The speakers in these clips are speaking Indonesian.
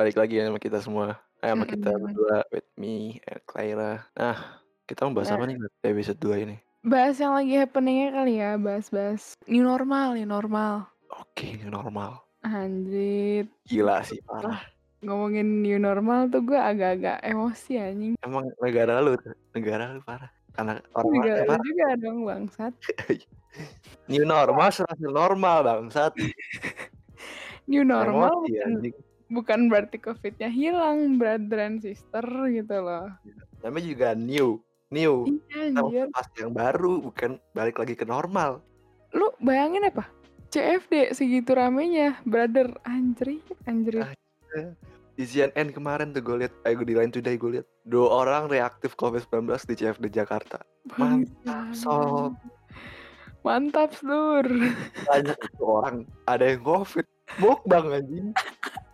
balik lagi ya sama kita semua. Eh, sama kita Mhm. berdua, with me and Claira. Nah, kita mau bahas Nah. apa nih buat episode 2 ini? Bahas yang lagi happening-nya kali ya, bahas-bahas new normal new normal. Oke, new normal. Anjir. Gila sih, parah. ngomongin new normal tuh gue agak-agak emosi anjing. Emang negara lu negara lu parah. Karena Negara orang-orangnya lu parah. juga dong bangsat. New normal serasa normal bangsat. New normal Emosi anjing. Bukan berarti Covid-nya hilang, brother and sister gitu loh. Namanya juga new, new. Iya, bahas yang baru, bukan balik lagi ke normal. Lu bayangin apa? CFD segitu ramenya, brother. Anjrit, anjrit. Aja. Di CNN kemarin tuh gue liat, eh di Line Today gue liat dua orang reaktif COVID-19 di CFD Jakarta. Mantap, sob. Mantap, Lur. Banyak itu orang, ada yang COVID. Mukbang anjing.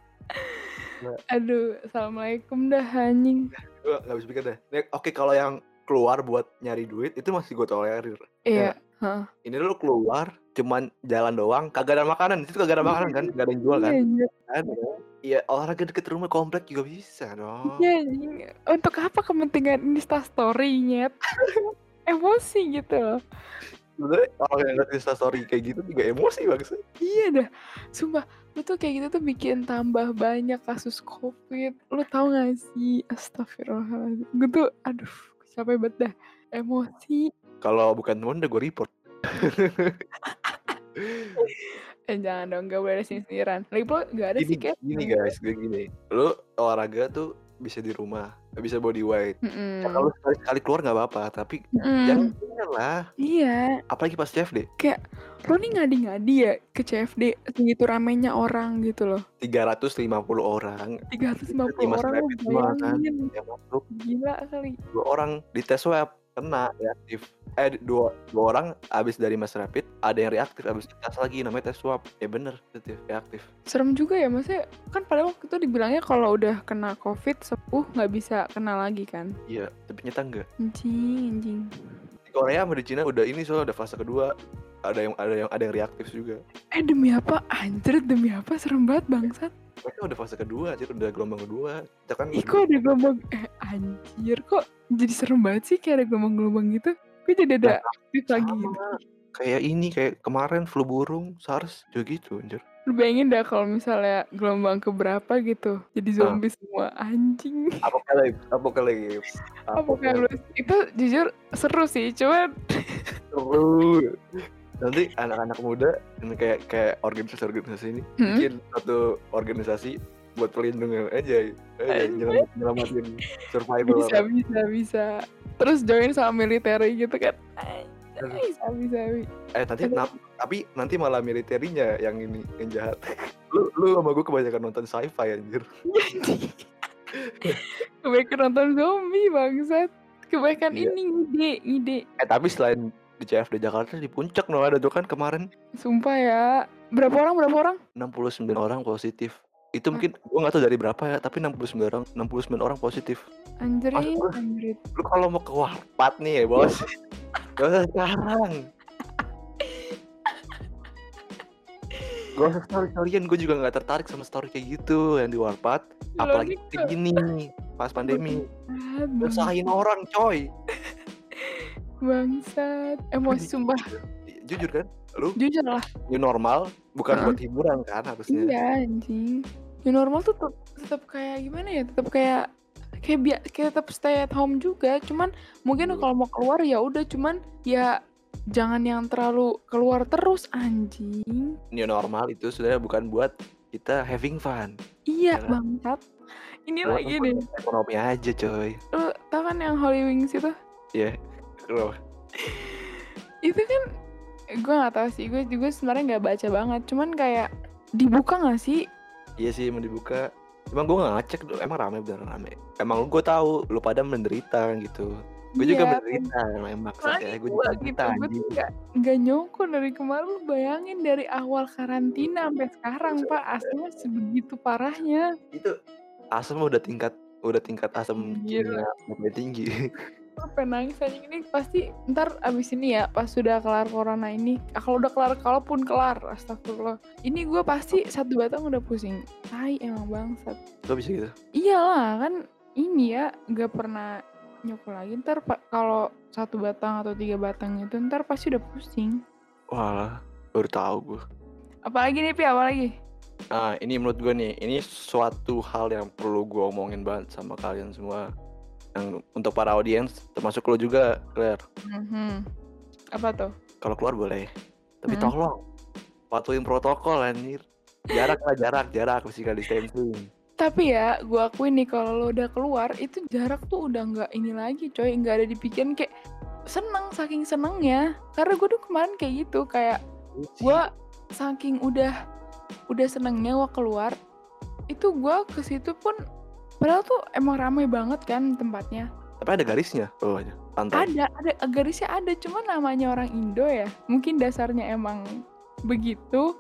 Aduh, assalamualaikum dah anjing. Gue gak bisa pikir deh. Nih, Oke kalau yang keluar buat nyari duit itu masih gue tolerir. Iya, heeh. Ini lu keluar cuman jalan doang, kagak ada makanan. Di situ kagak ada makanan kan, gak ada yang jual kan? Iya, anjir. Ada. Iya olahraga deket rumah komplek juga bisa dong. Iya. Untuk apa kepentingan Insta story nyet? Emosi gitu loh. Sebenernya orang yang ngeliat instastory kayak gitu juga emosi bangsa. Iya dah. Sumpah, lu tuh kayak gitu tuh bikin tambah banyak kasus Covid. Lu tahu gak sih? Astagfirullahaladzim. Gue tuh, aduh, capek banget dah. Emosi. Kalau bukan temen udah gue report. Eh jangan dong, gak boleh ada sindiran. Lagi pula gak ada sih kayak. gini guys, gue gini. Lu olahraga tuh bisa di rumah, bisa body weight. Ya, kalau Mm-mm. sekali-sekali keluar nggak apa-apa, tapi jangan Mm. keluar lah. Iya, Apalagi pas CFD, kayak lo nih ngadi-ngadi ya ke CFD segitu ramenya orang gitu loh. 350 orang, 350 lima orang lo semua kan, bayangin. yang masuk Gila kali. dua orang di tes swab kena reaktif. Eh dua, dua orang abis dari mas rapid, ada yang reaktif abis tes lagi namanya tes swab. Ya bener, itu reaktif. Serem juga ya, maksudnya kan pada waktu itu dibilangnya kalau udah kena COVID sepuh nggak bisa kena lagi kan. Iya, tapi nyata enggak. Anjing, anjing. Di Korea sama di Cina udah ini soalnya udah fase kedua. Ada yang ada yang ada yang reaktif juga. Eh demi apa? Anjir demi apa? Serem banget bangsat. Mereka udah fase kedua, jadi udah gelombang kedua. Kita kan Ih kok ada gelombang, eh anjir kok jadi serem banget sih kayak ada gelombang-gelombang gitu. Gue jadi ada Nah, aktif lagi gitu. Kayak ini, kayak kemarin flu burung, SARS juga gitu anjir. Lu bayangin dah kalau misalnya gelombang keberapa gitu, jadi Nah. zombie semua anjing. Apokalips, apokalips. Apokalipsis itu jujur seru sih, cuman Seru. Nanti anak-anak muda ini kayak kayak organisasi-organisasi ini Hmm? bikin satu organisasi buat pelindungan aja, nyelamat, nyelamatin survival bisa orang. bisa bisa. Terus join sama militer gitu kan. Anjay, sabi-sabi. Eh nanti nap- tapi nanti malah militernya yang ini yang jahat. lu lu sama gue kebanyakan nonton sci-fi anjir. Kebanyakan nonton zombie bangsat. Kebanyakan Iya. ini ngide, ngide. Eh tapi selain di CFD Jakarta di puncak no ada tuh kan kemarin Sumpah ya. Berapa orang? Berapa orang? 69 orang positif. Itu mungkin gua nggak tahu dari berapa ya, tapi 69 orang 69 orang positif. Gue, anjrit. lu kalau mau ke Warpat nih ya, Bos. Gak usah sekarang. Gak usah story story gue juga nggak tertarik sama story kayak gitu yang di Warpat. Apalagi Logika. kayak gini pas pandemi. Usahain orang, coy. Bangsat. Emosi sumpah. Jujur kan? Lu Jujur lah. new normal bukan buat hiburan kan harusnya. Iya anjing. New normal tuh tetap, tetap kayak gimana ya? Tetap kayak kayak biar kayak tetap stay at home juga. Cuman mungkin Iya. kalau mau keluar ya udah cuman ya jangan yang terlalu keluar terus anjing. New normal itu sebenarnya bukan buat kita having fun. Iya Ya kan? bangsat. Ini lagi nih. ekonomi aja, coy. Lu tau kan yang Holy Wings itu? Iya. Itu kan gue nggak tahu sih. Gue juga sebenarnya nggak baca banget. Cuman kayak dibuka nggak sih? Iya sih emang dibuka. Emang gue gak ngecek emang rame beneran rame. Emang gue tahu lu pada menderita gitu. Gue juga Iya, menderita emang maksud Makanya ya, gue juga gitu, gue tuh gak, gak nyongko dari kemarin lu bayangin dari awal karantina sampai sekarang pak aslinya sebegitu parahnya Itu asam udah tingkat udah tingkat asam Gila. tinggi. Pengen nangis anjing ini pasti ntar abis ini ya pas sudah kelar corona ini. Ah, kalau udah kelar kalaupun kelar astagfirullah. Ini gue pasti satu batang udah pusing. Tai emang bangsat. Lo bisa gitu? iyalah kan ini ya gak pernah nyokol lagi. Ntar kalau satu batang atau tiga batang itu ntar pasti udah pusing. Walah, baru tahu gue. apalagi nih pi apalagi Nah, ini menurut gue nih, ini suatu hal yang perlu gue omongin banget sama kalian semua. Yang untuk para audiens, termasuk lo juga, Claire. Mhm. apa tuh Kalau keluar boleh, tapi Hmm. tolong patuhin protokol anjir. Jarak lah, jarak, jarak, physical distancing. Tapi ya, gue akuin nih kalau lo udah keluar itu jarak tuh udah nggak ini lagi, coy, nggak ada di pikiran kayak seneng saking senengnya. Karena gue tuh kemarin kayak gitu, kayak gue saking udah udah senengnya gue keluar, itu gue ke situ pun padahal tuh emang ramai banget kan tempatnya. Tapi ada garisnya bawahnya, pantai. Ada, ada garisnya ada, cuma namanya orang Indo ya. Mungkin dasarnya emang begitu,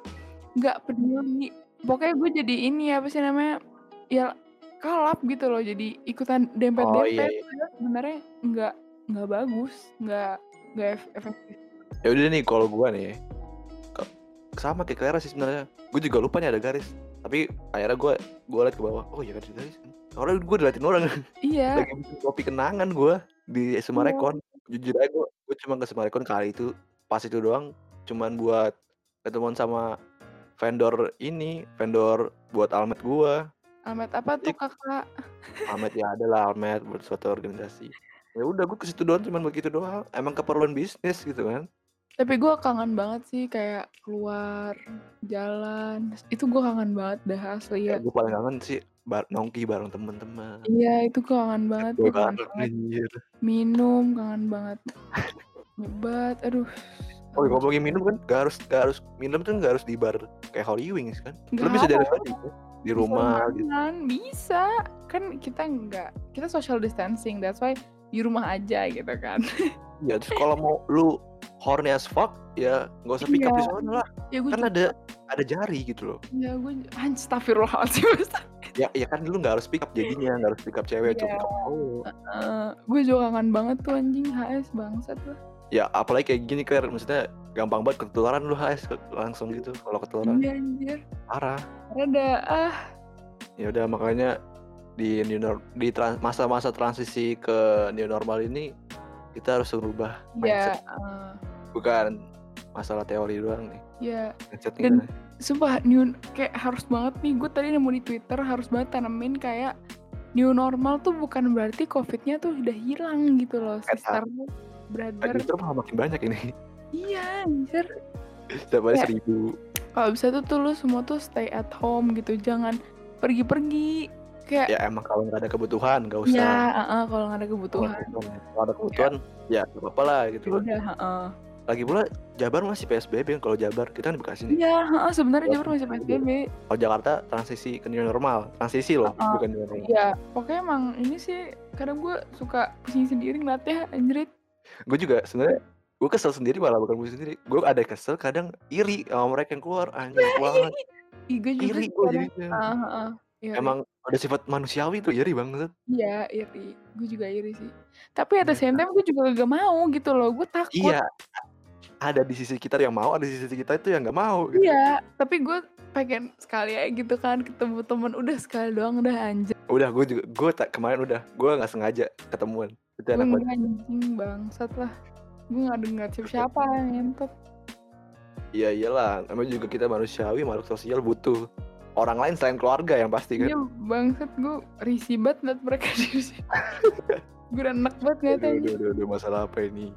nggak peduli. Pokoknya gue jadi ini apa sih namanya? Ya kalap gitu loh, jadi ikutan Oh dempet-dempet. iya, iya. Padahal sebenarnya nggak nggak bagus, nggak nggak ef- efektif. Ya udah nih, kalau gue nih, sama kayak Claire sih sebenarnya. Gue juga lupa nih ada garis. Tapi akhirnya gue gue liat ke bawah. Oh iya garis garis. Soalnya gue diliatin orang Iya, lagi bikin kopi kenangan gue di iya. Semarekon. Jujur aja gue, gue cuma ke Semarekon kali itu pas itu doang. Cuman buat ketemuan sama vendor ini, vendor buat almet gue. Almet apa tuh kakak? Almet ya ada lah almet buat suatu organisasi. Ya udah gue ke situ doang cuman begitu doang. Emang keperluan bisnis gitu kan. Tapi gue kangen banget sih kayak keluar jalan. Itu gue kangen banget dah asli Ya ya. gue paling kangen sih bar nongki bareng temen-temen. Iya, itu kangen banget, Gue kangen banget anjir. Minum, kangen banget. Nyebat, aduh. Oh kangen. ngomongin minum kan gak harus gak harus minum tuh gak harus di bar kayak Holy Wings kan. Lu bisa dari tadi kan? Di Bisa rumah gitu. rumahan, bisa. Kan kita nggak, kita social distancing, that's why di rumah aja gitu kan. Iya, terus kalau mau lu horny as fuck, ya nggak usah pick up Iya. di sana lah. Ya gue Kan juga, ada ada jari gitu loh. ya gue, astagfirullahaladzim. Ya, ya kan lu nggak harus pick up jadinya, nggak harus pick up cewek, cuma Iya. pick up cowok. Eh, gue juga kangen banget tuh anjing HS bangsat lah. Ya apalagi kayak gini Claire, maksudnya gampang banget ketularan lu HS langsung gitu. Kalau ketularan Iya anjir. parah. Ada ah Ya udah makanya di new nor- di tran- masa-masa transisi ke new normal ini kita harus merubah ya mindset. eh, Bukan masalah teori doang nih. ya Mindset Dan- kita. sumpah new kayak harus banget nih gue tadi nemu di Twitter harus banget tanemin kayak new normal tuh bukan berarti covidnya tuh udah hilang gitu loh sister brother justru malah makin banyak ini. iya anjir Setiap hari seribu. kalau bisa tuh tuh lu semua tuh stay at home gitu jangan pergi-pergi kayak Ya emang kalau nggak ada kebutuhan nggak usah. ya uh-uh, kalau nggak ada kebutuhan kalau ada kebutuhan ya nggak apa-apa lah gitu ya udah uh-uh. Lagi pula Jabar masih PSBB kan kalau Jabar kita kan di Bekasi nih. iya uh-uh, sebenarnya Ya, Jabar masih PSBB Kalau Jakarta transisi ke new normal, transisi loh, Uh-uh. bukan new normal. ya pokoknya emang ini sih kadang gue suka pusing sendiri ngeliatnya anjrit Gue juga sebenarnya gue kesel sendiri malah bukan gue sendiri. Gue ada kesel kadang iri sama mereka yang keluar anjing banget. Ih, gue juga Iri gue jadinya. uh, uh, iri. Emang ada sifat manusiawi tuh iri banget. Iya, iri. Gue juga iri sih. Tapi at the Iya. same time gue juga gak mau gitu loh. Gue takut. Iya. Ada di sisi kita yang mau, ada di sisi kita itu yang nggak mau. Gitu. Iya, tapi gue pengen sekali aja gitu kan ketemu temen udah sekali doang udah anjir. Udah gue juga gue tak kemarin udah gue nggak sengaja ketemuan. Itu Gue enak banget. enggak anjing bangsat lah. Gue gak dengar siapa-siapa ngentot. Iya iyalah, namanya juga kita manusiawi, makhluk sosial butuh orang lain selain keluarga yang pasti kan. Iya bangsat gue risih banget liat mereka di sini. gue udah enak banget ngeliatnya aduh, aduh, aduh, masalah apa ini?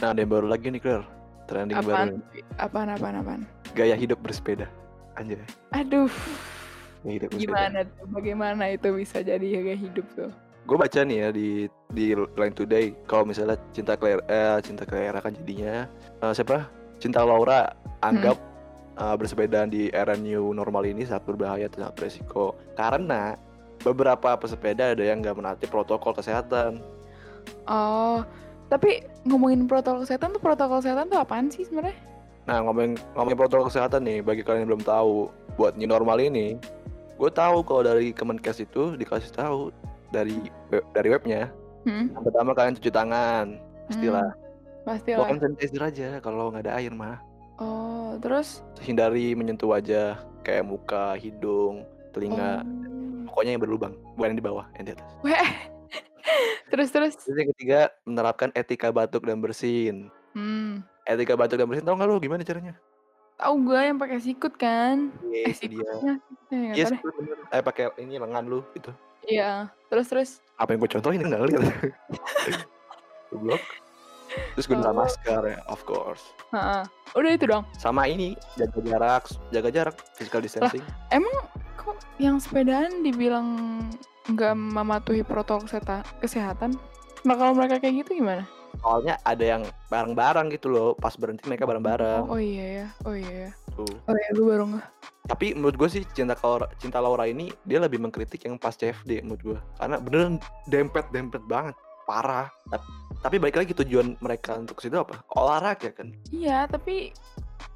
Nah, ada yang baru lagi nih, Claire. Trending baru. Apaan? nih. Apaan, apaan, apaan? Gaya hidup bersepeda. Anjay, Aduh, gaya hidup bersepeda. gimana tuh? Bagaimana itu bisa jadi gaya hidup tuh? Gue baca nih ya di di Line Today kalau misalnya cinta Claire eh cinta Claire kan jadinya eh, siapa? Cinta Laura anggap eh, bersepeda di era new normal ini sangat berbahaya dan sangat beresiko karena beberapa pesepeda ada yang nggak menaati protokol kesehatan. Oh, tapi ngomongin protokol kesehatan tuh protokol kesehatan tuh apaan sih sebenarnya? Nah ngomongin ngomongin protokol kesehatan nih bagi kalian yang belum tahu buat new normal ini, gue tahu kalau dari Kemenkes itu dikasih tahu dari web, dari webnya Hmm. Yang pertama kalian cuci tangan, pastilah. Hmm. Pastilah. hand sanitizer aja kalau nggak ada air mah. Oh, terus? Hindari menyentuh wajah kayak muka, hidung, telinga, Oh. pokoknya yang berlubang, bukan yang di bawah, yang di atas. Weh. Terus terus? Terus yang ketiga, menerapkan etika batuk dan bersin. Hmm. Etika batuk dan bersin tau nggak lu gimana caranya? Tahu gue yang pakai sikut kan? Iya, Eh sikutnya, Iya deh. sikut bener. Eh pakai ini lengan lu itu. Iya. Terus terus? Apa yang gue contohin nggak ngeliat? Goblok. Terus gunakan Oh. masker ya, of course. Heeh. Udah itu dong. Sama ini, jaga jarak, jaga jarak, physical distancing. Emang kok yang sepedaan dibilang nggak mematuhi protokol kesehatan? Nah kalau mereka kayak gitu gimana? Soalnya ada yang bareng-bareng gitu loh, pas berhenti mereka bareng-bareng. Oh, oh iya ya, oh iya ya. Tuh. Oh iya, gue baru nggak. Tapi menurut gue sih cinta Laura, cinta Laura ini dia lebih mengkritik yang pas CFD menurut gue. Karena beneran dempet-dempet banget, parah. Tapi, tapi balik lagi tujuan mereka untuk situ apa? Olahraga kan. Iya, tapi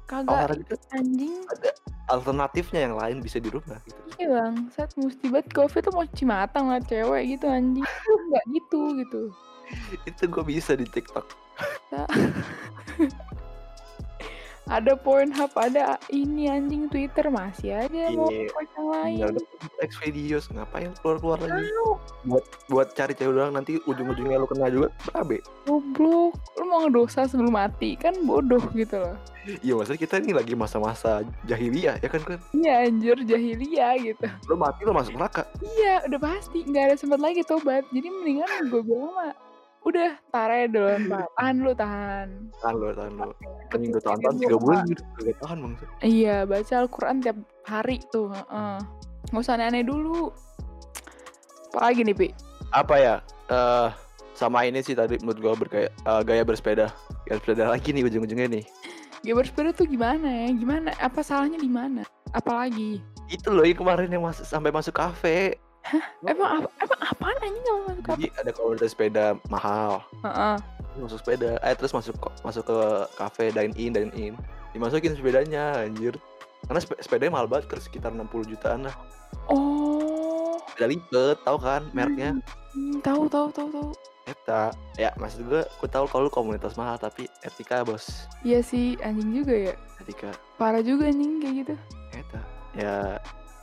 kagak Olahraga anjing. ada alternatifnya yang lain bisa di rumah gitu. Iya bang, saat mesti banget covid tuh mau cuci mata ngeliat cewek gitu anjing. Nggak gitu gitu. itu gue bisa di TikTok. Ada Pornhub, ada ini anjing Twitter masih aja mau Iya. post yang lain. Tinggal dapet X videos ngapain keluar-keluar lagi? Buat buat cari cewek doang nanti ujung-ujungnya lu kena juga berabe. goblok. Lu mau ngedosa sebelum mati kan bodoh gitu loh. Iya maksudnya kita ini lagi masa-masa jahiliyah ya kan kan. Iya anjir jahiliyah gitu. Lu mati lu masuk neraka. Iya udah pasti nggak ada sempat lagi tobat. Jadi mendingan gue bilang mah udah tarik dulu Pak. tahan lu tahan. Tahan lu, tahan lu. Tahan-tahan dia 3 doa. bulan gitu. Gak tahan bang. Iya baca Al-Quran tiap hari tuh. heeh. Nggak usah aneh-aneh dulu. Apalagi nih Pi? Apa ya? Eh sama ini sih tadi menurut gue bergaya eh, gaya bersepeda. Gaya bersepeda lagi nih ujung-ujungnya nih. Gaya bersepeda tuh gimana ya? Gimana? Apa salahnya di mana? Apalagi? Itu loh yang kemarin yang masuk sampai masuk kafe. Emang apa? Emang apaan anjing kalau masuk? Jadi ada komunitas sepeda mahal. Heeh. masuk sepeda eh terus masuk masuk ke kafe dine in dine in dimasukin sepedanya anjir karena spe- sepedanya mahal banget terus sekitar 60 jutaan lah Oh. sepeda lipat tahu kan mereknya Hmm, tahu tahu tahu tahu. Eta ya maksud gue gue tahu kalau lu komunitas mahal tapi etika bos Iya sih anjing juga ya. etika Parah juga anjing kayak gitu. eta ya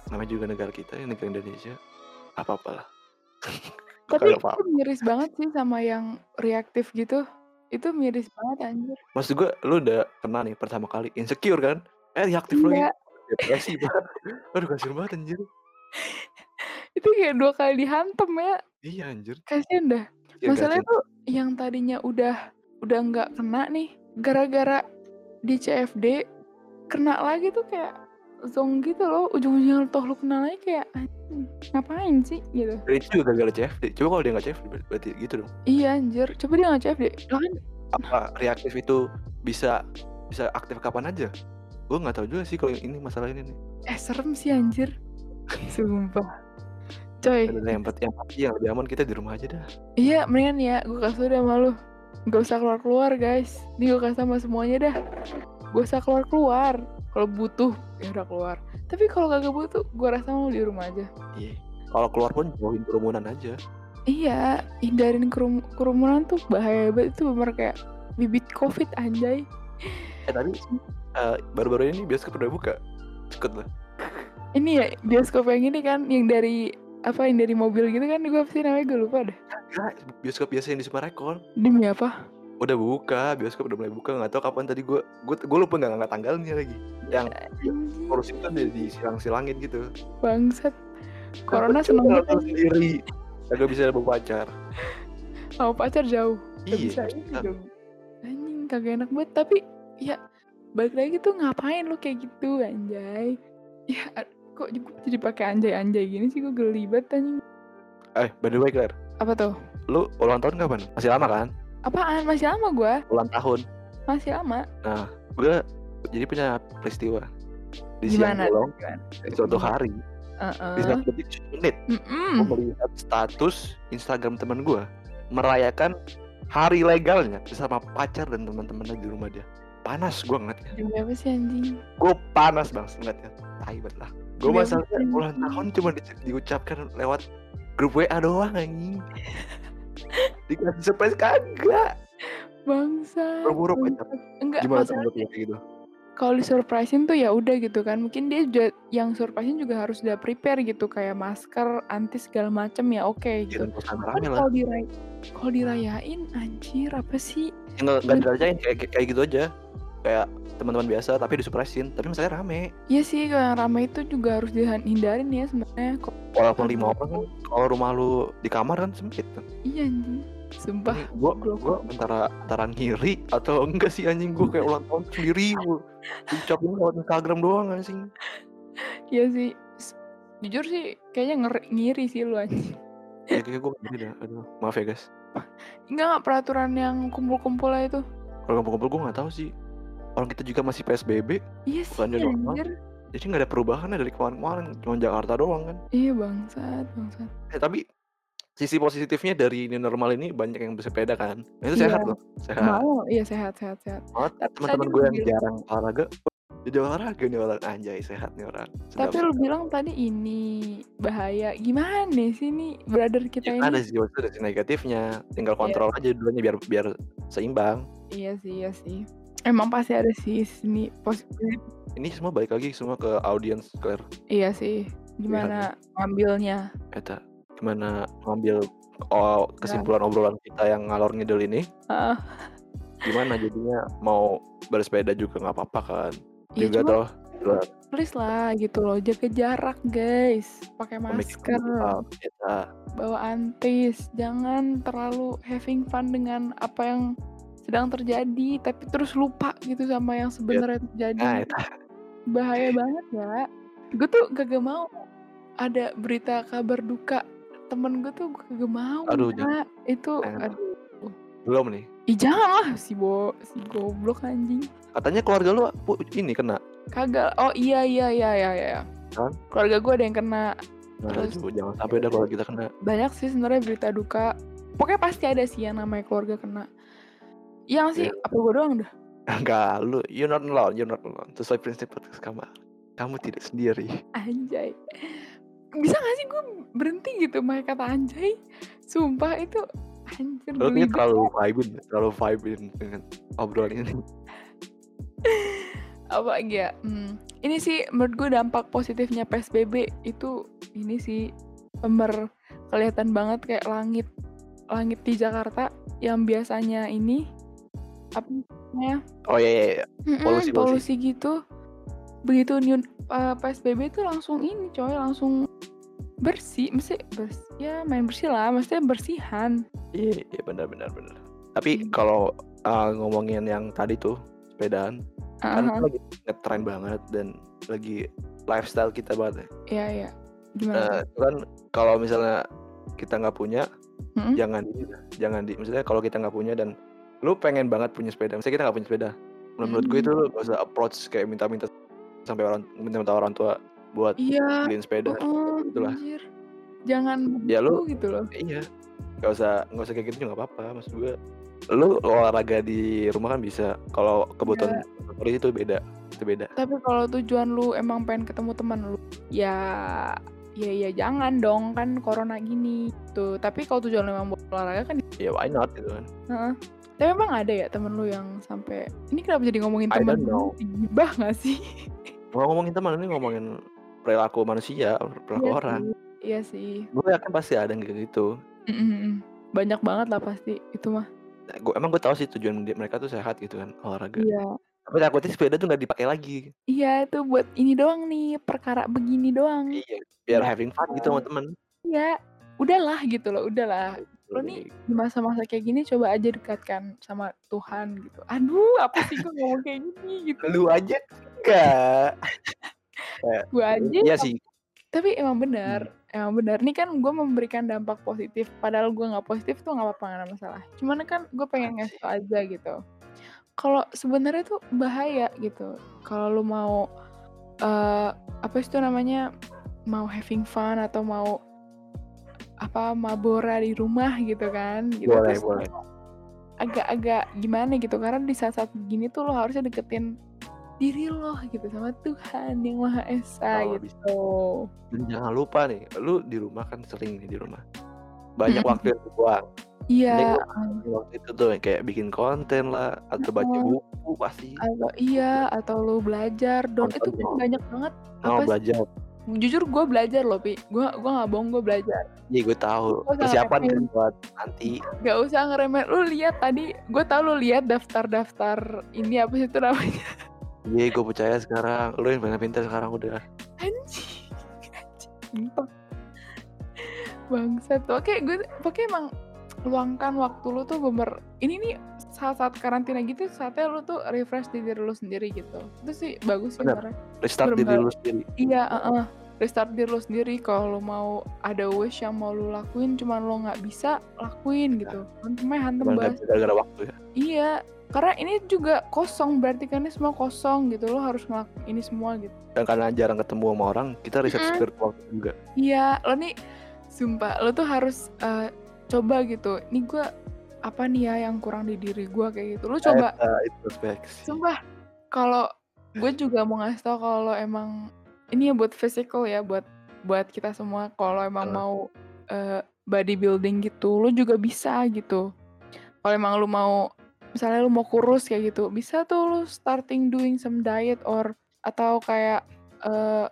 namanya juga negara kita ya negara Indonesia apa apalah Tapi apa itu miris banget sih sama yang reaktif gitu. Itu miris banget anjir. maksud gue lu udah kena nih pertama kali insecure kan eh reaktif lagi Iya. depresi banget aduh kasihan banget anjir Itu kayak dua kali dihantem ya. iya anjir Kasian dah. Ya, Masalahnya kasihan. tuh yang tadinya udah udah nggak kena nih gara-gara di CFD kena lagi tuh kayak zong gitu loh ujung-ujungnya toh lu kena lagi kayak ngapain sih? gitu. Itu juga gara-gara CFD. Coba kalau dia nggak CFD ber- berarti gitu dong. iya anjir. Coba dia nggak CFD lah kan Apa reaktif itu bisa bisa aktif kapan aja? Gue nggak tahu juga sih kalau ini masalah ini nih. eh serem sih anjir. Sumpah. Coy. Ada yang penting yang pasti yang lebih aman kita di rumah aja dah. iya mendingan ya gue kasih udah sama lu. Gak usah keluar-keluar guys. Ini gue kasih sama semuanya dah. Gak usah keluar-keluar kalau butuh ya udah keluar tapi kalau kagak butuh gue rasa mau di rumah aja Iya. Kalau keluar pun jauhin kerumunan aja. Iya, hindarin kerum- kerumunan tuh bahaya banget itu bener kayak bibit covid anjay. Eh tadi eh, baru-baru ini bioskop udah buka. Cepet lah. Ini ya bioskop yang ini kan yang dari apa yang dari mobil gitu kan gue pasti namanya gue lupa deh. Bioskop biasa yang di Sumarekon. Demi apa? Udah buka, bioskop udah mulai buka. Nggak tahu kapan tadi gue gue gue lupa nggak nggak tanggalnya lagi. Yang Anjing, urus itu di, di silang-silangin gitu. bangsat. Corona Coba seneng banget sendiri. Kagak bisa bawa pacar. sama pacar jauh. Iya. bisa. Anjing kagak enak banget tapi ya balik lagi tuh ngapain lu kayak gitu anjay. Ya kok jadi pakai anjay-anjay gini sih gue geli banget anjing. Eh, by the way Claire, Apa tuh? lu ulang tahun kapan? Masih lama kan? Apaan? Masih lama gue? Ulang tahun. Masih lama. Nah, gue jadi punya peristiwa di Gimana? siang bolong Gimana? di suatu hari Heeh. di satu detik menit Mm-mm. gue melihat status Instagram teman gue merayakan hari legalnya bersama pacar dan teman-temannya di rumah dia panas gue ngeliatnya Demi apa sih anjing? gue panas banget ngeliatnya tai banget lah gue masalahnya ulang tahun cuma di- diucapkan lewat grup WA doang anjing Dikasih surprise kagak. Bangsat, Buru-buru. Enggak, Gimana kayak gitu? kalau disurprisein tuh ya udah gitu kan. Mungkin dia juga yang surprisein juga harus udah prepare gitu kayak masker, anti segala macem ya oke Ya gitu. kalau diray kalau dirayain anjir apa sih? Nggak nggak dirayain kayak- kayak gitu aja. Kayak teman-teman biasa tapi disurprisein, tapi masalahnya rame. Iya sih kalau yang ramai itu juga harus dihindarin ya sebenarnya. Walaupun lima orang kan, kalau rumah lu di kamar kan sempit kan. iya anjing. Sumpah. Gua gua antara antara ngiri atau enggak sih anjing gua kayak ulang tahun sendiri gua. Ucapin lewat Instagram doang anjing. Iya sih. Jujur sih kayaknya ngeri, ngiri sih lu anjing. Ya kayak gua ngiri dah. Aduh, maaf ya guys. Enggak nggak peraturan yang kumpul-kumpul itu. Kalau kumpul-kumpul gua nggak tahu sih. Orang kita juga masih PSBB, Iya sih bukan normal. Jadi nggak ada perubahan dari kemarin-kemarin, cuma Jakarta doang kan. Iya bangsat, bangsat. Eh, tapi sisi positifnya dari new normal ini banyak yang bersepeda kan. Nah, itu Iya. sehat loh, sehat. Mau, iya sehat, sehat, sehat. Tapi Teman-teman gue yang jarang olahraga, jadi olahraga nih orang anjay sehat nih orang. Sedap, Tapi lu bilang tadi ini bahaya. Gimana sih nih brother kita Ya, ini? ada sih ada sisi negatifnya, tinggal Iya. kontrol aja dulunya biar biar seimbang. Iya sih, iya sih. Emang pasti ada sih sini positif. Ini semua balik lagi semua ke audiens Claire. Iya sih. Gimana ngambilnya? Eta gimana ngambil oh, kesimpulan obrolan kita yang ngalor ngidul ini Ah, gimana jadinya mau bersepeda juga nggak apa-apa kan ya juga cuma toh juga please lah gitu loh. Jaga jarak guys. Pakai masker. bawa antis jangan terlalu having fun dengan apa yang sedang terjadi tapi terus lupa gitu sama yang sebenarnya terjadi. Nah bahaya banget ya. Gue tuh gak mau ada berita kabar duka. Temen gue tuh gak mau Aduh, ya. itu aduh. Belum nih. Ih, jangan lah si bo si goblok anjing. Katanya keluarga lu ini kena. Kagak oh iya iya iya iya iya. Kan? keluarga gue ada yang kena. Nah, Terus- itu jangan sampai dah kalau kita kena. Banyak sih sebenarnya berita duka. Pokoknya pasti ada sih yang namanya keluarga kena yang sih? Iya. apa gue doang dah? Enggak lu you're not alone you're not alone. Sesuai prinsip podcast kamar kamu tidak sendiri. Anjay. Bisa gak sih gue berhenti gitu? Pakai kata anjay. Sumpah itu anjir lu belibet. terlalu vibin terlalu vibin dengan obrolan ini. Apa lagi ya? Hmm, ini sih menurut gue dampak positifnya psbb itu ini sih ber kelihatan banget kayak langit langit di Jakarta yang biasanya ini apa namanya oh iya iya, iya. Mm-mm, Polusi, polusi. polusi gitu begitu new uh, psbb itu langsung ini coy langsung bersih mesti bersih ya main bersih lah maksudnya bersihan Iya, iya benar benar benar. Tapi Hmm. kalau uh, ngomongin yang tadi tuh sepedaan, kan Aha, itu lagi ngetren banget dan lagi lifestyle kita banget. ya. iya iya gimana Nah, itu kan kalau misalnya kita nggak punya, Mm-mm. jangan di, jangan di. Maksudnya kalau kita nggak punya dan lu pengen banget punya sepeda, misalnya kita nggak punya sepeda, menurut gue itu Hmm. lu gak usah approach kayak minta-minta sampai orang minta-minta orang tua buat iya beliin sepeda. Heeh, Itulah. anjir. jangan Ya, lu- begitu gitu loh Iya, nggak usah nggak usah kayak gitu juga apa-apa. Maksud gue, lu olahraga di rumah kan bisa. Kalau kebutuhan favorit itu beda, itu beda. tapi kalau tujuan lu emang pengen ketemu teman lu ya ya ya jangan dong kan corona gini tuh tapi kalau tujuan lu emang buat olahraga kan Ya why not gitu kan? Heeh. Tapi emang ada ya temen lu yang sampai ini kenapa jadi ngomongin I temen know. Gibah gak sih? Mau ngomongin teman ini ngomongin perilaku manusia, perilaku Iya orang. sih, Iya sih. Gue yakin pasti ada yang kayak gitu. Mm-mm. Banyak banget lah pasti itu mah. Nah, gua, emang gue tahu sih tujuan mereka tuh sehat gitu kan olahraga. Iya. Tapi takutnya sepeda tuh nggak dipakai lagi. Iya itu buat ini doang nih perkara begini doang. Iya. Biar Iya. having fun gitu sama temen. Iya. Udahlah gitu loh, udahlah. Lo nih di masa-masa kayak gini coba aja dekatkan sama Tuhan gitu. Aduh, apa sih gue ngomong kayak gini gitu. Lu aja enggak. Gue aja. Iya sih. Tapi emang benar, emang benar. Ini kan gue memberikan dampak positif. Padahal gue nggak positif tuh nggak apa-apa nggak masalah. Cuman kan gue pengen ngasih tau aja gitu. Kalau sebenarnya tuh bahaya gitu. Kalau lu mau eh apa sih itu namanya mau having fun atau mau apa mabora di rumah gitu kan gitu Boleh, Terus boleh. agak-agak gimana gitu karena di saat-saat gini tuh lo harusnya deketin diri lo gitu sama Tuhan yang Maha Esa Oh, gitu. Dan jangan lupa nih, lu di rumah kan sering nih di rumah. Banyak waktu yang buang. Iya, heeh. waktu itu tuh kayak bikin konten lah, atau baca buku pasti. Atau iya, atau lu belajar don Nonton itu kan dong. banyak banget Oh, apa sih belajar. Jujur gue belajar loh, Pi. Gua gua nggak bohong gue belajar. Iya, gue tahu. Persiapan kan buat nanti. Gak usah ngeremehin. Lu lihat tadi, gue tau lu lihat daftar-daftar ini apa sih itu namanya? Iya, gue percaya sekarang. Lu yang pintar-pintar sekarang udah. Anjing, anjing. Bangsat. Oke, gue pokoknya emang luangkan waktu lu tuh bener ini nih saat-saat karantina gitu saatnya lu tuh refresh di diri lu sendiri gitu. Itu sih bagus sih Bener. Restart diri Bener-bener lu sendiri. Iya, heeh. Restart diri lu sendiri kalau lu mau ada wish yang mau lu lakuin cuman lu nggak bisa, lakuin gitu. Hantem aja hantem, bisa gara-gara waktu ya. Iya, karena ini juga kosong berarti kan ini semua kosong gitu. Lu harus ngelakuin ini semua gitu. Dan karena jarang ketemu sama orang, kita reset Mhm. spiritual juga. Iya, lo nih sumpah lo tuh harus eh, coba gitu. Ini gue apa nih ya yang kurang di diri gue kayak gitu. Lu coba Eta introspeksi. Sumpah, kalau gue juga mau ngasih tau kalau emang ini ya buat physical ya, buat buat kita semua. Kalau emang Heeh. mau eh, bodybuilding gitu, lu juga bisa gitu. Kalau emang lu mau, misalnya lu mau kurus kayak gitu, bisa tuh lu starting doing some diet or atau kayak eh,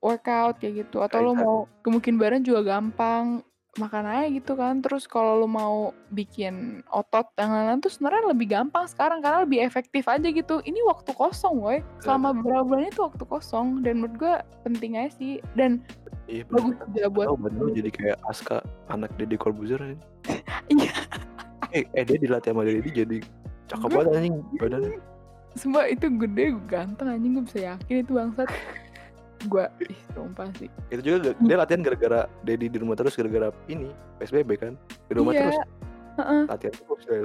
workout kayak gitu. Atau lu Exactly. mau gemukin badan juga gampang makan aja gitu kan. Terus kalau lu mau bikin otot yang lain-lain tuh sebenarnya lebih gampang sekarang karena lebih efektif aja gitu. Ini waktu kosong woi selama beberapa bulan itu waktu kosong. Dan menurut gue penting aja sih. Dan Iya, bagus bener. juga buat badan lu jadi kayak Aska, anak Deddy Corbuzier ini. iya. Eh, eh dia dilatih sama Deddy jadi cakep banget anjing badannya. semua itu gede ganteng anjing gue bisa yakin itu bangsat gue ih sumpah sih Itu juga ga- dia latihan gara-gara Deddy di rumah terus gara-gara ini PSBB kan. Di rumah iya terus heeh. latihan terus ya.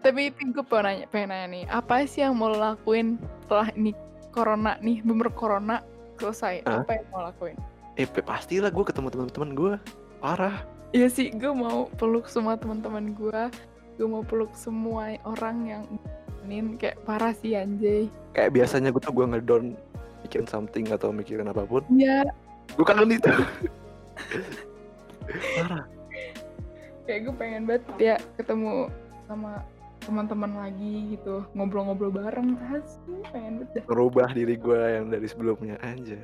tapi itu gue pengen nanya pengen nanya nih apa sih yang mau lo lakuin setelah ini corona nih bener corona selesai Hah? apa yang mau lakuin Eh, pe- pastilah gue ketemu teman-teman gue. Parah. Iya sih, gue mau peluk semua teman-teman gue. Gue mau peluk semua orang yang ini kayak parah sih anjay. Kayak biasanya gue tuh gue ngedown mikirin something atau mikirin apa pun. Iya, Gue kangen itu. Parah. kayak gue pengen banget ya ketemu sama teman-teman lagi gitu, ngobrol-ngobrol bareng. Asli, pengen banget dah. Ngerubah diri gue yang dari sebelumnya aja.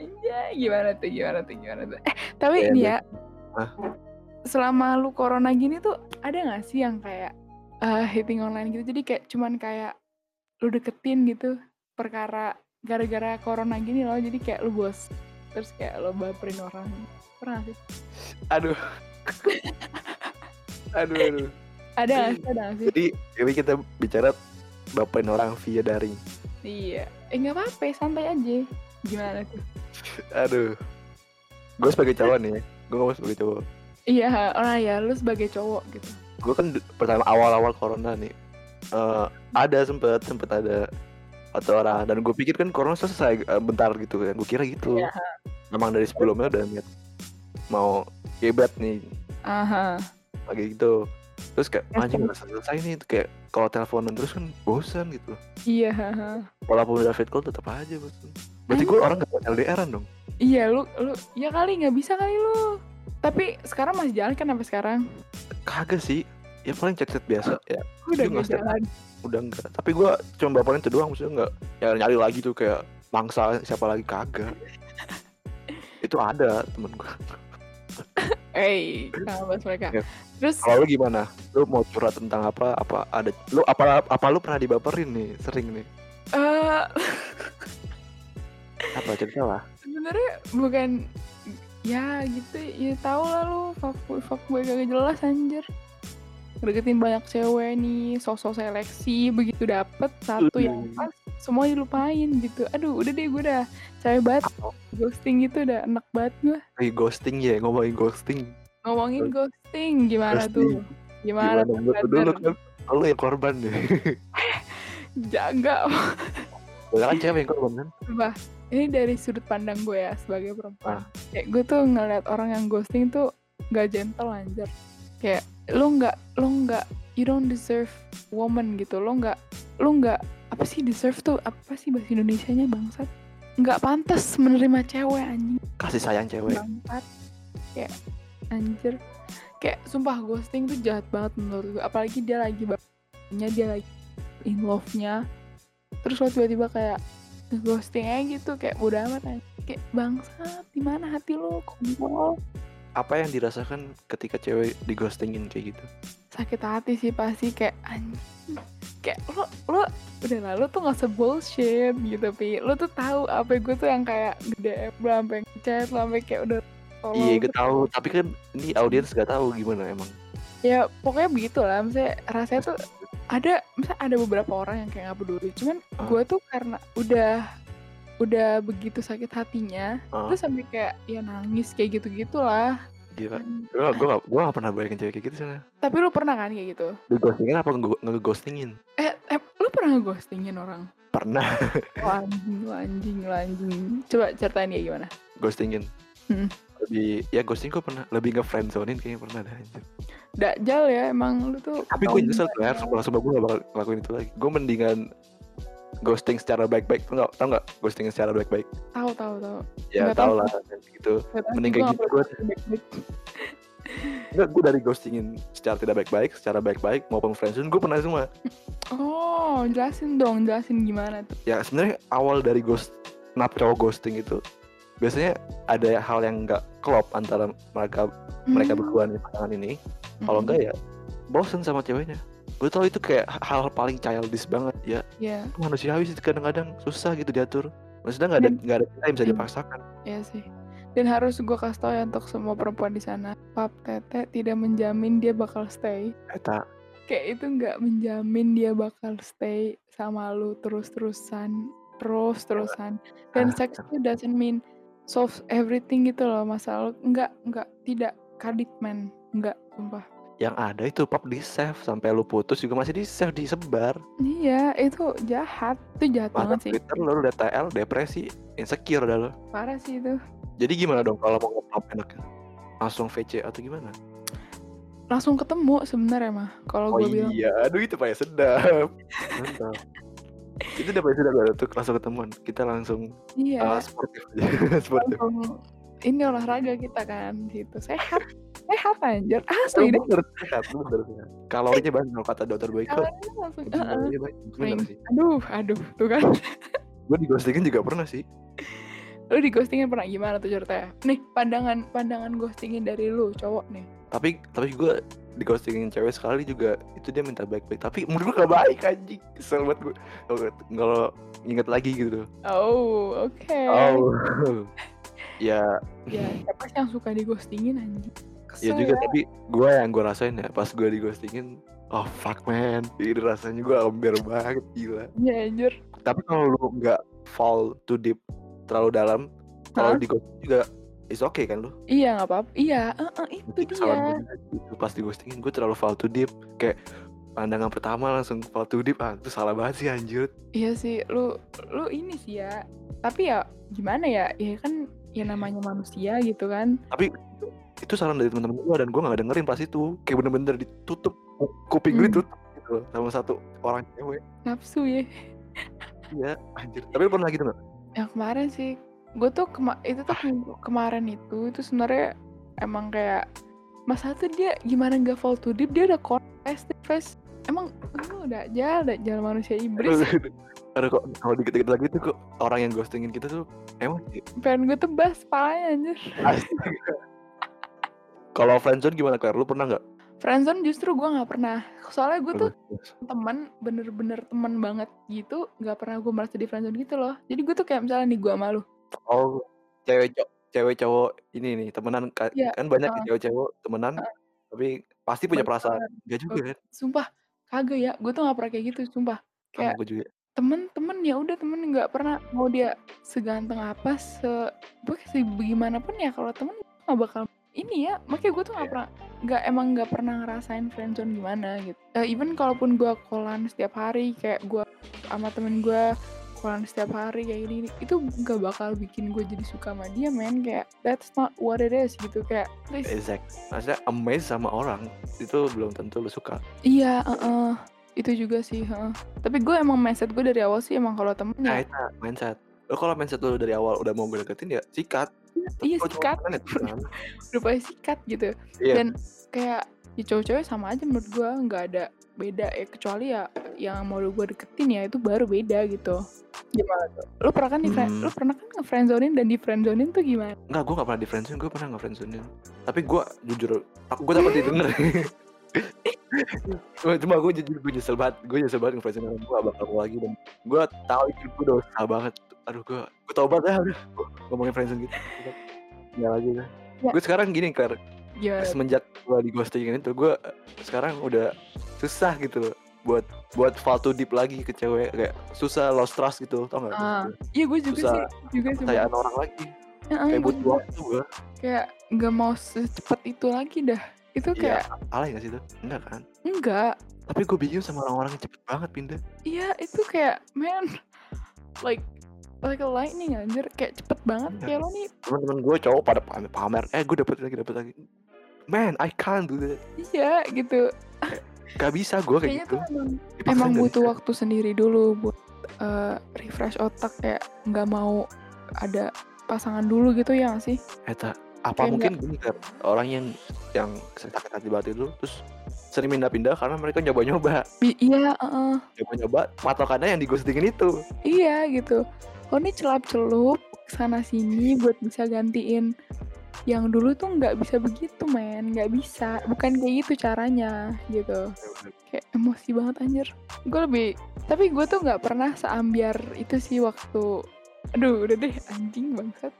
Anjay, gimana tuh, gimana tuh, gimana tuh. Eh, tapi ini ya, Hah? selama lu corona gini tuh ada gak sih yang kayak eh, hitting online gitu? Jadi kayak cuman kayak lu deketin gitu perkara gara-gara corona gini loh jadi kayak lu bos terus kayak lo baperin orang. Pernah sih? Aduh. aduh, aduh. ada sih? Ada sih? Jadi, ini kita bicara bapain orang via daring. iya. Eh nggak apa-apa santai aja. Gimana tuh? Aduh. Gue sebagai cowok nih, gue ngomong sebagai cowok. iya orang ya lu sebagai cowok gitu. Gue kan pertama awal-awal corona nih, eh, ada sempet sempet ada atau orang dan gue pikir kan corona selesai eh, bentar gitu kan. Gue kira gitu. Iya. Memang dari sebelumnya udah niat mau hebat nih aha lagi gitu. Terus kayak anjing udah selesai nih kayak kalau teleponan terus kan bosan gitu. iya haha. Walaupun udah fit call tetap aja bosan. Berarti gue orang gak LDRan dong. iya lu lu ya kali nggak bisa kali lu tapi sekarang masih jalan kan sampai sekarang Kagak sih. Ya paling chat-chat biasa. Ya. udah nggak jalan. Udah enggak tapi gue cuma bapain itu doang maksudnya enggak ya nyari lagi tuh kayak bangsa siapa lagi? Kagak. Itu ada temen gue eh bahas mereka? Ya. terus kalau lu gimana? Lu mau curhat tentang apa? Apa ada lu apa apa lu pernah dibaperin nih sering nih? Eh. Apa cerita lah? Sebenarnya bukan ya gitu ya tau lah lu fuckboy fuckboy kagak jelas anjir deketin banyak cewek nih sosok seleksi begitu dapet satu yang Aduh. pas semua dilupain gitu. Aduh udah deh gue udah capek banget. Ghosting gitu udah enak banget gue lagi ghosting ya ngomongin ghosting. Ngomongin ghosting. gimana tuh? Gimana, tuh menurut lu dulu kan lu yang korban nih jaga. Banyak kan cewek yang korban kan? Sumpah, ini dari sudut pandang gue ya sebagai perempuan. Ah. Kayak gue tuh ngeliat orang yang ghosting tuh gak gentle anjir. Kayak lu nggak lu nggak you don't deserve woman gitu. Lo nggak lu nggak apa sih deserve tuh apa sih bahasa Indonesianya bangsat? Nggak pantas menerima cewek anjing kasih sayang cewek bangsat. Kayak anjir. kayak sumpah ghosting tuh jahat banget menurut gue apalagi dia lagi nya dia lagi in love-nya terus lo tiba-tiba kayak ghosting aja gitu kayak udah amat kayak bangsat di mana hati lo kontrol Apa yang dirasakan ketika cewek di ghostingin kayak gitu? sakit hati sih pasti kayak anjing kayak lo lo udah lah lo tuh gak usah bullshit gitu pi lo tuh tahu apa gue tuh yang kayak gede lo sampai lo sampai kayak udah Iya, gue gitu. tahu. Tapi kan ini audiens gak tahu gimana emang. ya pokoknya begitu lah misalnya rasanya tuh ada misalnya ada beberapa orang yang kayak gak peduli cuman Ah. gue tuh karena udah udah begitu sakit hatinya Ah. terus sampai kayak ya nangis kayak gitu gitulah Gila. Gue gue gue gak pernah bayangin cewek kayak gitu sana. tapi lu pernah kan kayak gitu Di ghostingin apa nge- nge-ghostingin? eh, eh lu pernah ngeghostingin orang Pernah oh, anjing lu anjing anjing coba ceritain ya gimana ghostingin. Hmm. Lebih ya ghosting gue pernah lebih nge-friendzonin kayaknya pernah dah anjir. Dakjal ya emang lu tuh Tapi gue nyesel. Claire, sumpah, sumpah gue gak bakal ngelakuin itu lagi Gue mendingan ghosting secara baik-baik Tau gak? Tau gak? Ghosting secara baik-baik tahu tahu tahu Ya Nggak tau tahu lah gitu Nggak Mending kayak gitu nggak gue. Enggak, gue dari ghostingin secara tidak baik-baik Secara baik-baik maupun friendzone Gue pernah semua oh jelasin dong jelasin gimana tuh Ya sebenarnya awal dari ghost Kenapa cowok ghosting itu Biasanya ada hal yang gak klop antara mereka mereka Hmm. berdua nih pasangan ini Kalau Mm-mm. enggak ya bosen sama ceweknya Gue tau itu kayak hal paling childish banget ya ya manusiawi sih kadang-kadang susah gitu diatur maksudnya nggak ada nggak ada kita yang bisa Hmm. dipaksakan Iya sih. Dan harus gue kasih tau ya untuk semua perempuan di sana, pap tete tidak menjamin dia bakal stay. eta Kayak itu nggak menjamin dia bakal stay sama lu terus-terusan, terus-terusan. Dan Ah. seks itu doesn't mean solve everything gitu loh masalah. Nggak, nggak, tidak kadit man, nggak, sumpah. Yang ada itu pap di save sampai lu putus juga masih di save disebar. Iya, itu jahat, itu jahat masa banget sih. Twitter lu udah TL depresi insecure dah lo Parah sih itu. jadi gimana dong kalau mau nge-pop enaknya? Langsung VC atau gimana? Langsung ketemu sebenarnya mah, kalau oh gue bilang. iya aduh itu paling sedap. Mantap. Itu udah paling sedap tuh langsung ketemuan? Kita langsung Iya. uh, sportif aja sportif. Langsung ini olahraga kita kan gitu. Sehat sehat anjir? Asli deh. bener sehat bener sehat. Kalorinya banyak kalau kata dokter Boyko Kalorinya banyak bener sih. Aduh aduh tuh kan. Gue di ghostingin juga pernah sih. Lu di ghostingin pernah? Gimana tuh ceritanya? Nih pandangan pandangan ghostingin dari lu cowok nih. Tapi tapi gue di ghostingin cewek sekali juga itu dia minta baik-baik. Tapi menurut gue gak baik anjing. Kesel banget gue kalau- inget lagi gitu. Oh oke. Oh. Ya. Ya siapa sih yang suka di ghostingin anjing ya Kesel juga tapi gue yang gue rasain ya pas gue di ghostingin oh fuck man. Ini rasanya gue ambil banget gila. Ya anjir tapi kalau lu nggak fall too deep terlalu dalam kalau Hah? di ghosting juga is okay kan lu? Iya nggak apa-apa iya eh, eh, itu dia. gue pas di ghostingin gue terlalu fall too deep. Kayak pandangan pertama langsung fall too deep ah itu salah banget sih anjir iya sih lu lu ini sih ya tapi ya gimana ya ya kan ya namanya manusia gitu kan. Tapi itu saran dari teman-teman gue dan gue gak dengerin pas itu. Kayak bener-bener ditutup Ku- kuping gue Hmm. ditutup gitu loh sama satu orang cewek. Nafsu ya. Iya anjir. Tapi lu pernah gitu gak? yang kemarin sih. Gue tuh kema itu tuh minggu kemarin itu itu sebenarnya emang kayak masa tuh dia gimana nggak fall too deep dia udah confess face emang lu udah jalan udah jalan manusia iblis. Aduh kok kalau dikit-dikit lagi tuh kok orang yang ghostingin kita tuh emang sih? Pengen gue tebas palanya anjir. Kalau friendzone gimana Claire? Lu pernah nggak? friendzone justru gue nggak pernah. Soalnya gue tuh Bagus. teman bener-bener teman banget gitu nggak pernah gue merasa di friendzone gitu loh. Jadi gue tuh kayak misalnya nih gue malu Oh, cewek cowok cewek cowok ini nih temenan Iya, kan banyak heeh. cewek cowok temenan tapi pasti punya perasaan. Enggak juga kan? sumpah kagak ya. Gue tuh nggak pernah kayak gitu sumpah. Kayak gue juga. temen-temen ya udah temen nggak pernah mau dia seganteng apa se gue sih bagaimanapun ya kalau temen nggak bakal ini ya makanya gue tuh nggak Iya. pernah nggak emang nggak pernah ngerasain friendzone gimana gitu. Eh, even kalaupun gue kolan setiap hari kayak gue sama temen gue kolan setiap hari kayak gini itu nggak bakal bikin gue jadi suka sama dia men. Kayak that's not what it is gitu. Kayak please. Exact maksudnya amazed sama orang itu belum tentu lu suka. Iya uh-uh. itu juga sih heeh. tapi gue emang mindset gue dari awal sih emang kalau temen nah ya itu mindset. Lo kalau mindset lu dari awal udah mau gue deketin ya sikat iya sikat. ya, kan? sikat gitu. Iya. dan kayak ya cowok-cowok sama aja menurut gua nggak ada beda ya kecuali ya yang mau gua deketin ya itu baru beda gitu. Gimana tuh? Lu pernah kan di friend, Hmm. lu pernah kan nge friendzonin dan di friendzonin tuh gimana? Enggak, gue gak pernah di friendzone, gue pernah nge friendzonein Tapi gue jujur, aku gue takut didengar. Cuma, cuma gue jujur, gue nyesel banget Gue nyesel banget nge friendzone gue gak bakal lagi Dan gue tau itu gue dosa banget. Aduh gue, gue tobat ya udah Ngomongin friendzone gitu. Ya lagi kan? Ya. Gue sekarang gini, Claire. Ya. Semenjak gue di ghostingin itu, gue sekarang udah susah gitu loh Buat buat fall too deep lagi ke cewek Kayak susah lost trust gitu, tau gak? Ah, iya gue juga Susah sih juga sih Percayaan orang lagi. Heeh, Kayak butuh waktu gue kayak nggak mau secepat itu lagi dah. Itu Iya, kayak alay gak sih itu? Enggak kan? enggak. Tapi gue bingung sama orang-orang yang cepet banget pindah. iya itu kayak man like like a lightning anjir kayak cepet banget kayak lo nih Teman-teman gue cowok pada pamer, pamer. eh gue dapet lagi dapet lagi. Man, I can't do that. iya gitu Gak bisa gue kayak kayaknya gitu. emang, emang butuh bisa. waktu sendiri dulu buat eh, refresh otak kayak nggak mau ada pasangan dulu gitu ya nggak sih Eta, apa Kayak mungkin gini kan orang yang yang sakit hati banget itu terus sering pindah-pindah karena mereka nyoba-nyoba, iya heeh. nyoba-nyoba patokannya yang di ghostingin itu. iya gitu lo nih celup celup sana sini buat bisa gantiin. Yang dulu tuh nggak bisa begitu men. Nggak bisa. Bukan kayak gitu caranya gitu. Kayak emosi banget anjir. Gue lebih tapi gue tuh nggak pernah seambiar itu sih waktu aduh udah deh anjing bangsat.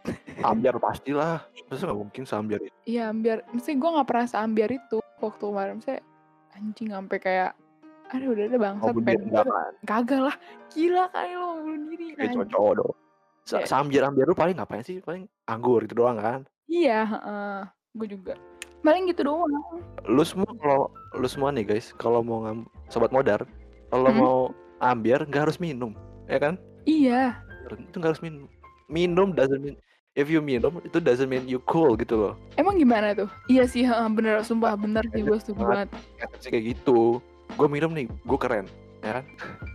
Ambiar pastilah, masa nggak mungkin seambiar itu. iya ambiar mesti gue nggak pernah seambiar itu waktu kemarin. Saya anjing sampai kayak aduh udah Mau bangsat bunuh pengen kagak lah gila kali lo bunuh diri cuma anjing. cowok dong. Sa- Kayak- Seambiar-ambiar lu paling ngapain sih? Paling anggur gitu doang kan? iya gue juga paling gitu doang lu semua kalau lu semua nih guys kalau mau ngam sobat modar kalau Hmm. mau ambiar nggak harus minum ya kan iya itu nggak harus minum minum doesn't mean if you minum itu doesn't mean you cool gitu loh emang gimana tuh iya sih heeh, bener sumpah bener sih gue setuju Banget. sih kayak gitu gue minum nih gue keren ya kan?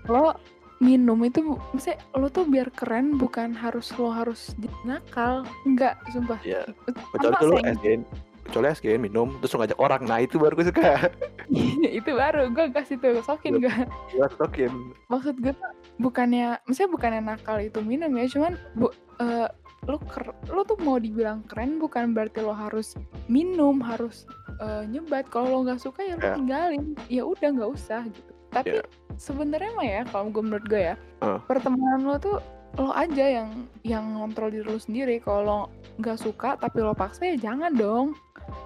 Lo minum itu maksudnya lo tuh biar keren bukan harus lo harus nakal enggak sumpah. Ya kecuali sayang. SGN kecuali SGN minum terus lu ngajak orang nah itu baru gue suka. Itu baru gue kasih tuh sokin gue gue stokin maksud gue bukannya maksudnya bukannya nakal itu minum ya cuman bu eh, lo ker lo tuh mau dibilang keren bukan berarti lo harus minum harus eh, nyebat. Kalau lo nggak suka ya lo Ya. tinggalin. Ya udah nggak usah gitu. Tapi Ya. sebenarnya mah ya kalau gue menurut gue ya Heeh. pertemanan lo tuh lo aja yang yang ngontrol diri lo sendiri. Kalau lo nggak suka tapi lo paksa ya jangan dong.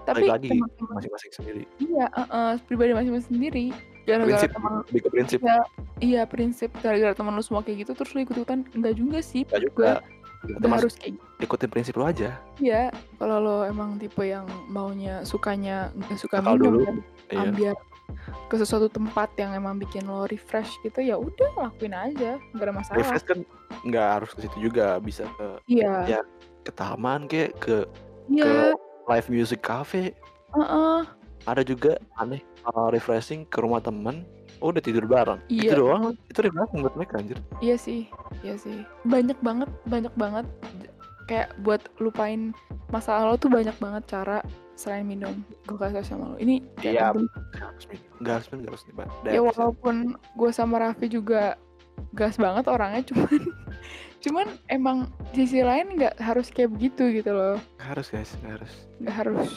Tapi lagi masing-masing sendiri. Iya eh, eh, pribadi masing-masing sendiri. Gara-gara teman lebih ke prinsip. Ya, iya prinsip. Gara-gara teman lu semua kayak gitu terus lu ikut ikutan enggak juga sih Nggak menurut juga. gue udah harus kayak gitu. ikutin prinsip lu aja. Ya kalau lo emang tipe yang maunya sukanya nggak suka Nakal minum dulu. dan iya. ambil ke sesuatu tempat yang emang bikin lo refresh gitu ya udah lakuin aja nggak ada masalah. Refresh kan nggak harus ke situ juga bisa ke iya. ya ke taman kek ke iya. live music cafe. Heeh. ada juga aneh uh, refreshing ke rumah temen oh, udah tidur bareng? Iya. itu doang? Itu refreshing buat mereka anjir? Iya sih iya sih. Banyak banget banyak banget. Kayak buat lupain masalah lo tuh banyak banget cara selain minum gue kasih tau sama lo. Ini Iya. Nggak harus minum nggak harus minum ya walaupun gue sama Raffi juga gas banget orangnya cuman cuman emang di sisi lain nggak harus kayak begitu gitu loh. Nggak harus guys nggak harus. Nggak harus.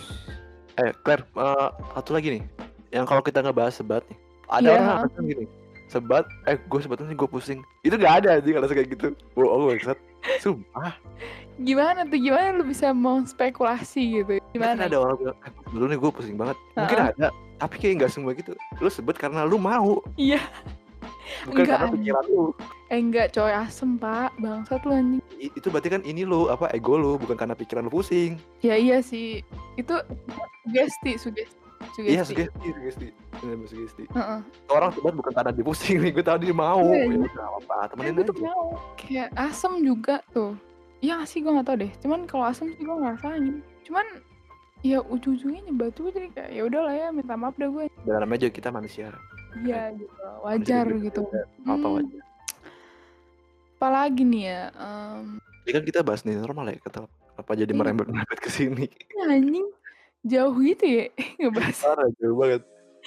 Eh Claire uh, satu lagi nih. Yang kalau kita ngebahas sebat nih ada Iya, orang alasan gini sebat eh gue sebatnya gue pusing. Itu nggak ada sih kalau kayak gitu. Bohong banget sumpah. Gimana tuh gimana lu bisa mau spekulasi gitu kan gimana? ada orang bilang eh, dulu nih gue pusing banget. Mungkin Ha-ha. ada tapi kayak nggak semua gitu. Lu sebut karena lu mau. Iya. Bukan Nggak karena pikiran lu. Eh enggak coy asem pak. Bangsat lu anjing. Itu berarti kan ini lu apa ego lu bukan karena pikiran lu pusing. Ya iya sih. Itu sugesti sugesti sugesti iya sugesti. sugesti bener sugesti. Heeh. orang sebat bukan karena dia pusing nih gue tahu dia mau. Iya, ya iya. udah apa temenin tuh aja. mau kayak asem juga tuh. Iya sih gue nggak tau deh. Cuman kalau asem sih gue ngerasain cuman ya ujung-ujungnya nyebat juga jadi kayak ya udahlah ya minta maaf dah gue dan namanya juga kita manusia. Iya gitu. wajar Manusia gitu. Apa Hmm, wajar. Apalagi nih ya em, Ini kan kita bahas nih normal ya kata Apa jadi Iya. merembet-merembet ke sini? Iya anjing, jauh gitu ya ngebahas. Parah jauh banget.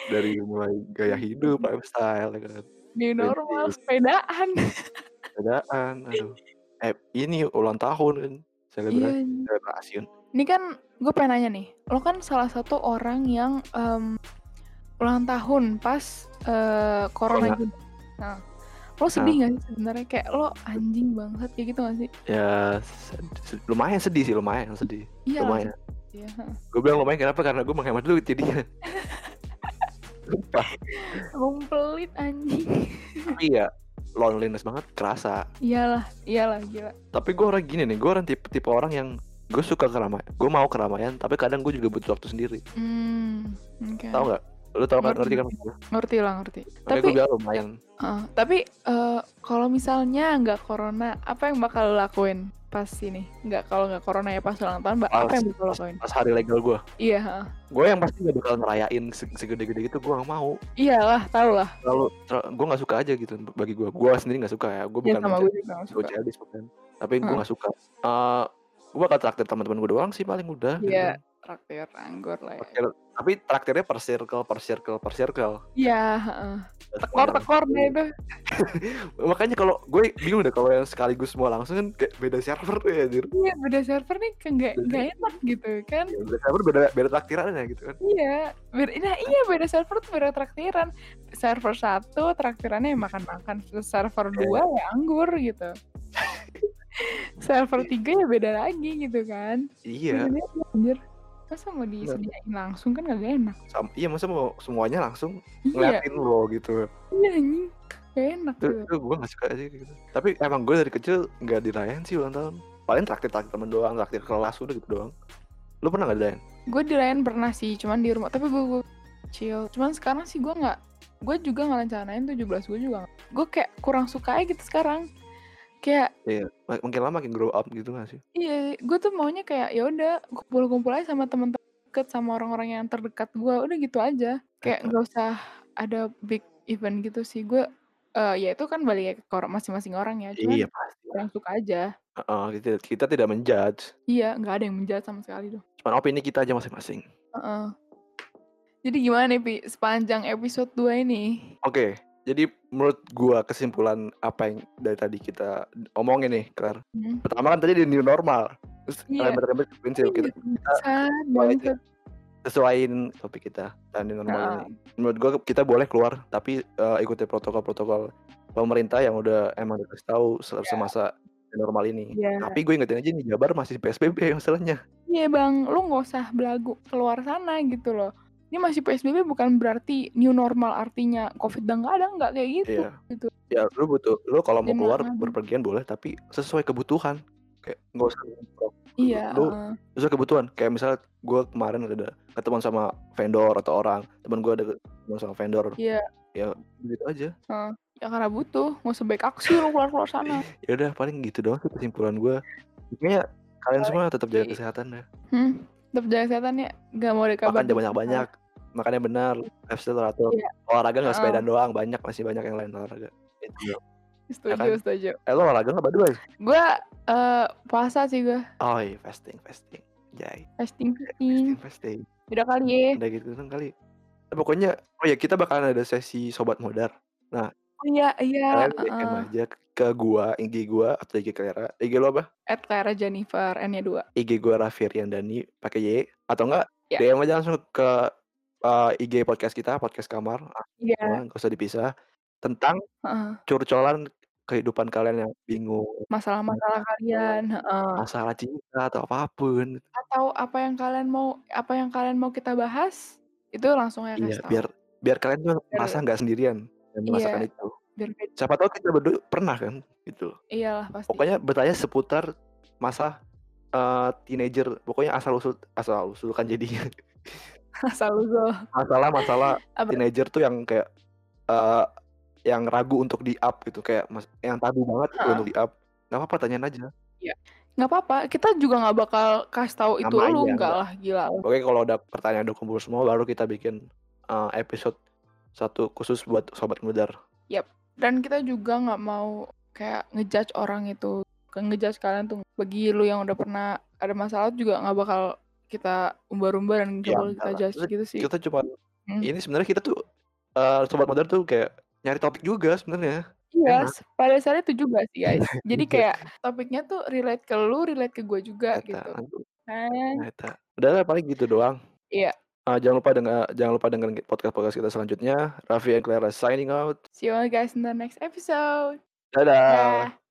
Dari mulai gaya hidup, Mhm. lifestyle ya kan. New normal, Perintis. sepedaan. Sepedaan, aduh. Eh, ini ulang tahun kan, Iya selebra anjing. selebrasiin. Ini kan gue pengen nanya nih, lo kan salah satu orang yang, mmm, ulang tahun pas, eee, corona. Nah, lo sedih nggak sih sebenarnya? Kayak lo anjing bangsat kayak gitu nggak sih? Ya lumayan sedih sih, lumayan sedih. Iya Lumayan. Iya, heeh. Gue bilang lumayan kenapa? Karena gue menghemat duit jadinya. Sumpah. Emang pelit anjing. Tapi ya loneliness banget kerasa. Iyalah iyalah, gila. Tapi gue orang gini nih, gue orang tipe tipe orang yang gue suka keramaian, gue mau keramaian, tapi kadang gue juga butuh waktu sendiri. Mmm, oke. Tahu nggak? Lu tahu kan? Ngerti Ngerti kan ngerti. maksud gue? Ngerti lah, ngerti. Makanya Tapi gue bilang lumayan. heeh, tapi, eee, kalau misalnya nggak corona, apa yang bakal lo lakuin pas ini? Nggak kalau nggak corona ya pas ulang tahun, ba apa Pas yang bakal pas lakuin? pas hari legal gue. Iya, heeh. Gue yang pasti gak bakal ngerayain se segede-gede gitu, gue gak mau. Iyalah, tahu lah. Ter gue gak suka aja gitu bagi gue. Gue sendiri gak suka ya, gue Iya bukan sama menca gue nggak gue childish bukan. Tapi gue Heeh. gak suka. Eee, gue bakal traktir teman-teman gue doang sih paling udah gitu Iya, kan. traktir anggur lah ya. Traktir tapi traktirnya per circle per circle per circle. Iya, semua langsung. Tekor-tekor deh itu. Makanya kalau gue bingung deh kalau yang sekaligus semua langsung kan kayak beda server tuh ya anjir. Iya, beda server nih kayak nggak nggak enak gitu kan. Iya, beda server beda beda traktirannya gitu kan. Iya, beda nah iya beda server tuh beda traktiran. Server 1 traktirannya ya makan-makan, terus server 2 Iya. ya anggur gitu. Server 3 ya beda lagi gitu kan. Iya. Beda beda anjir. Masa mau disediain langsung kan kagak enak. Sam iya masa mau semuanya langsung Iya, ngeliatin lo gitu. iya anjing. Gak enak gitu. itu gue gak suka kayak gitu. Tapi emang gue dari kecil gak dirayain sih ulang tahun. Paling traktir-traktir temen doang, traktir kelas udah gitu doang. Lu pernah gak dirayain? Gue dirayain pernah sih, cuman di rumah. Tapi gue, gue chill. Cuman sekarang sih gue nggak, gue juga nggak rencanain 17 gue juga. Gue kayak kurang suka aja gitu sekarang. Kayak Iya, mak makin lama makin grow up gitu gak sih? iya, gue tuh maunya kayak ya udah kumpul-kumpul aja sama temen-temen deket sama orang-orang yang terdekat gue. Udah gitu aja. Kayak nggak usah ada big event gitu sih. Gue eh ya itu kan balik ke orang masing-masing orang ya. Cuman Iya pasti kurang suka aja. Heeh, kita kita tidak menjudge. Iya, nggak ada yang menjahat sama sekali tuh. Cuman opini kita aja masing-masing. Heeh. Jadi gimana nih Pi, sepanjang episode 2 ini? Oke, jadi menurut gua kesimpulan apa yang dari tadi kita omongin nih, Klar. Hmm. Pertama kan tadi di new normal. Terus rembet-rembet ke prinsip kita Iya, kita bangsat. sesuaiin topik kita dan new normal Heeh. ini. Menurut gua kita boleh keluar tapi eh, ikuti protokol-protokol pemerintah yang udah emang dikasih tahu Iya. semasa new normal ini. Iya. Tapi gue ingetin aja nih Jabar masih PSBB masalahnya. Iya bang, lu nggak usah belagu keluar sana gitu loh. Ini masih PSBB bukan berarti new normal artinya COVID udah nggak ada nggak kayak gitu. Iya. gitu. Ya lu butuh lu kalau mau keluar ngadu. berpergian boleh tapi sesuai kebutuhan. Kayak nggak usah. Iya. Lu heeh. sesuai kebutuhan. Kayak misalnya gue kemarin ada ketemu sama vendor atau orang, teman gue ada ketemu sama vendor. Iya. Ya gitu aja. heeh. Ya karena butuh, nggak usah baik aksi lu keluar keluar sana. Ya udah paling gitu doang sih kesimpulan gue. Kayaknya kalian semua tetap jaga kesehatan ya. Hmm, tetap jaga kesehatan ya. Gak mau ada kabar. Makan jangan banyak-banyak. Makannya benar, lifestyle teratur. Iya. Olahraga nggak sepedaan doang, banyak masih banyak yang lain olahraga. Itu. Setuju, kan? setuju. Eh lo olahraga nggak berdua? Gue eh puasa sih gue. Oh iya fasting, fasting. Jai. Fasting, Fasting, fasting. fasting. Udah kali ya. Udah gitu kan kali. Nah, pokoknya oh ya kita bakalan ada sesi sobat modar. Nah, Oh, Iya, iya. kalian DM heeh. aja ke gua, IG gua atau IG Clara. IG lo apa? At Clara Jennifer, N-nya 2. IG gua Raffi Dani pakai Y atau enggak Ya. DM aja langsung ke eh, IG podcast kita, podcast kamar. Ah, Iya. nggak usah dipisah. Tentang Heeh. curcolan kehidupan kalian yang bingung, Masalah-masalah kalian, heeh. masalah cinta atau apa pun. Atau apa yang kalian mau apa yang kalian mau kita bahas, itu langsung aja Iya, kasih tahu. biar biar kalian tuh Biar merasa nggak sendirian dan Iya. merasakan itu. biar. Siapa tahu kita berdua pernah kan, gitu. Iyalah pasti. Pokoknya bertanya seputar masa eh, teenager, pokoknya asal usul asal usul kan jadinya. Asal usul. Masalah-masalah Apa? teenager tuh yang kayak eh, yang ragu untuk di up gitu, kayak mas, yang tabu banget Heeh. untuk di up. Gak apa-apa tanyain aja. Nggak apa-apa, kita juga nggak bakal kasih tahu itu lu, enggak. lah, gila. Oke kalau udah pertanyaan udah kumpul semua baru kita bikin eh, episode satu khusus buat sobat mudar. Dan kita juga nggak mau kayak ngejudge orang itu, ngejudge kalian tuh bagi lu yang udah pernah ada masalah juga nggak bakal kita umbar-umbar dan ya, kita judge gitu sih kita cuma hmm. ini sebenarnya kita tuh uh, sobat modern tuh kayak nyari topik juga sebenarnya Iya, yes, pada dasarnya itu juga sih guys. Jadi iya. kayak topiknya tuh relate ke lu, relate ke gue juga Eta, gitu. Nah, kan? Udah lah paling gitu doang. Iya. Uh, jangan lupa dengar jangan lupa dengar podcast podcast kita selanjutnya. Raffi and Clara signing out. See you all guys in the next episode. Dadah. Dadah.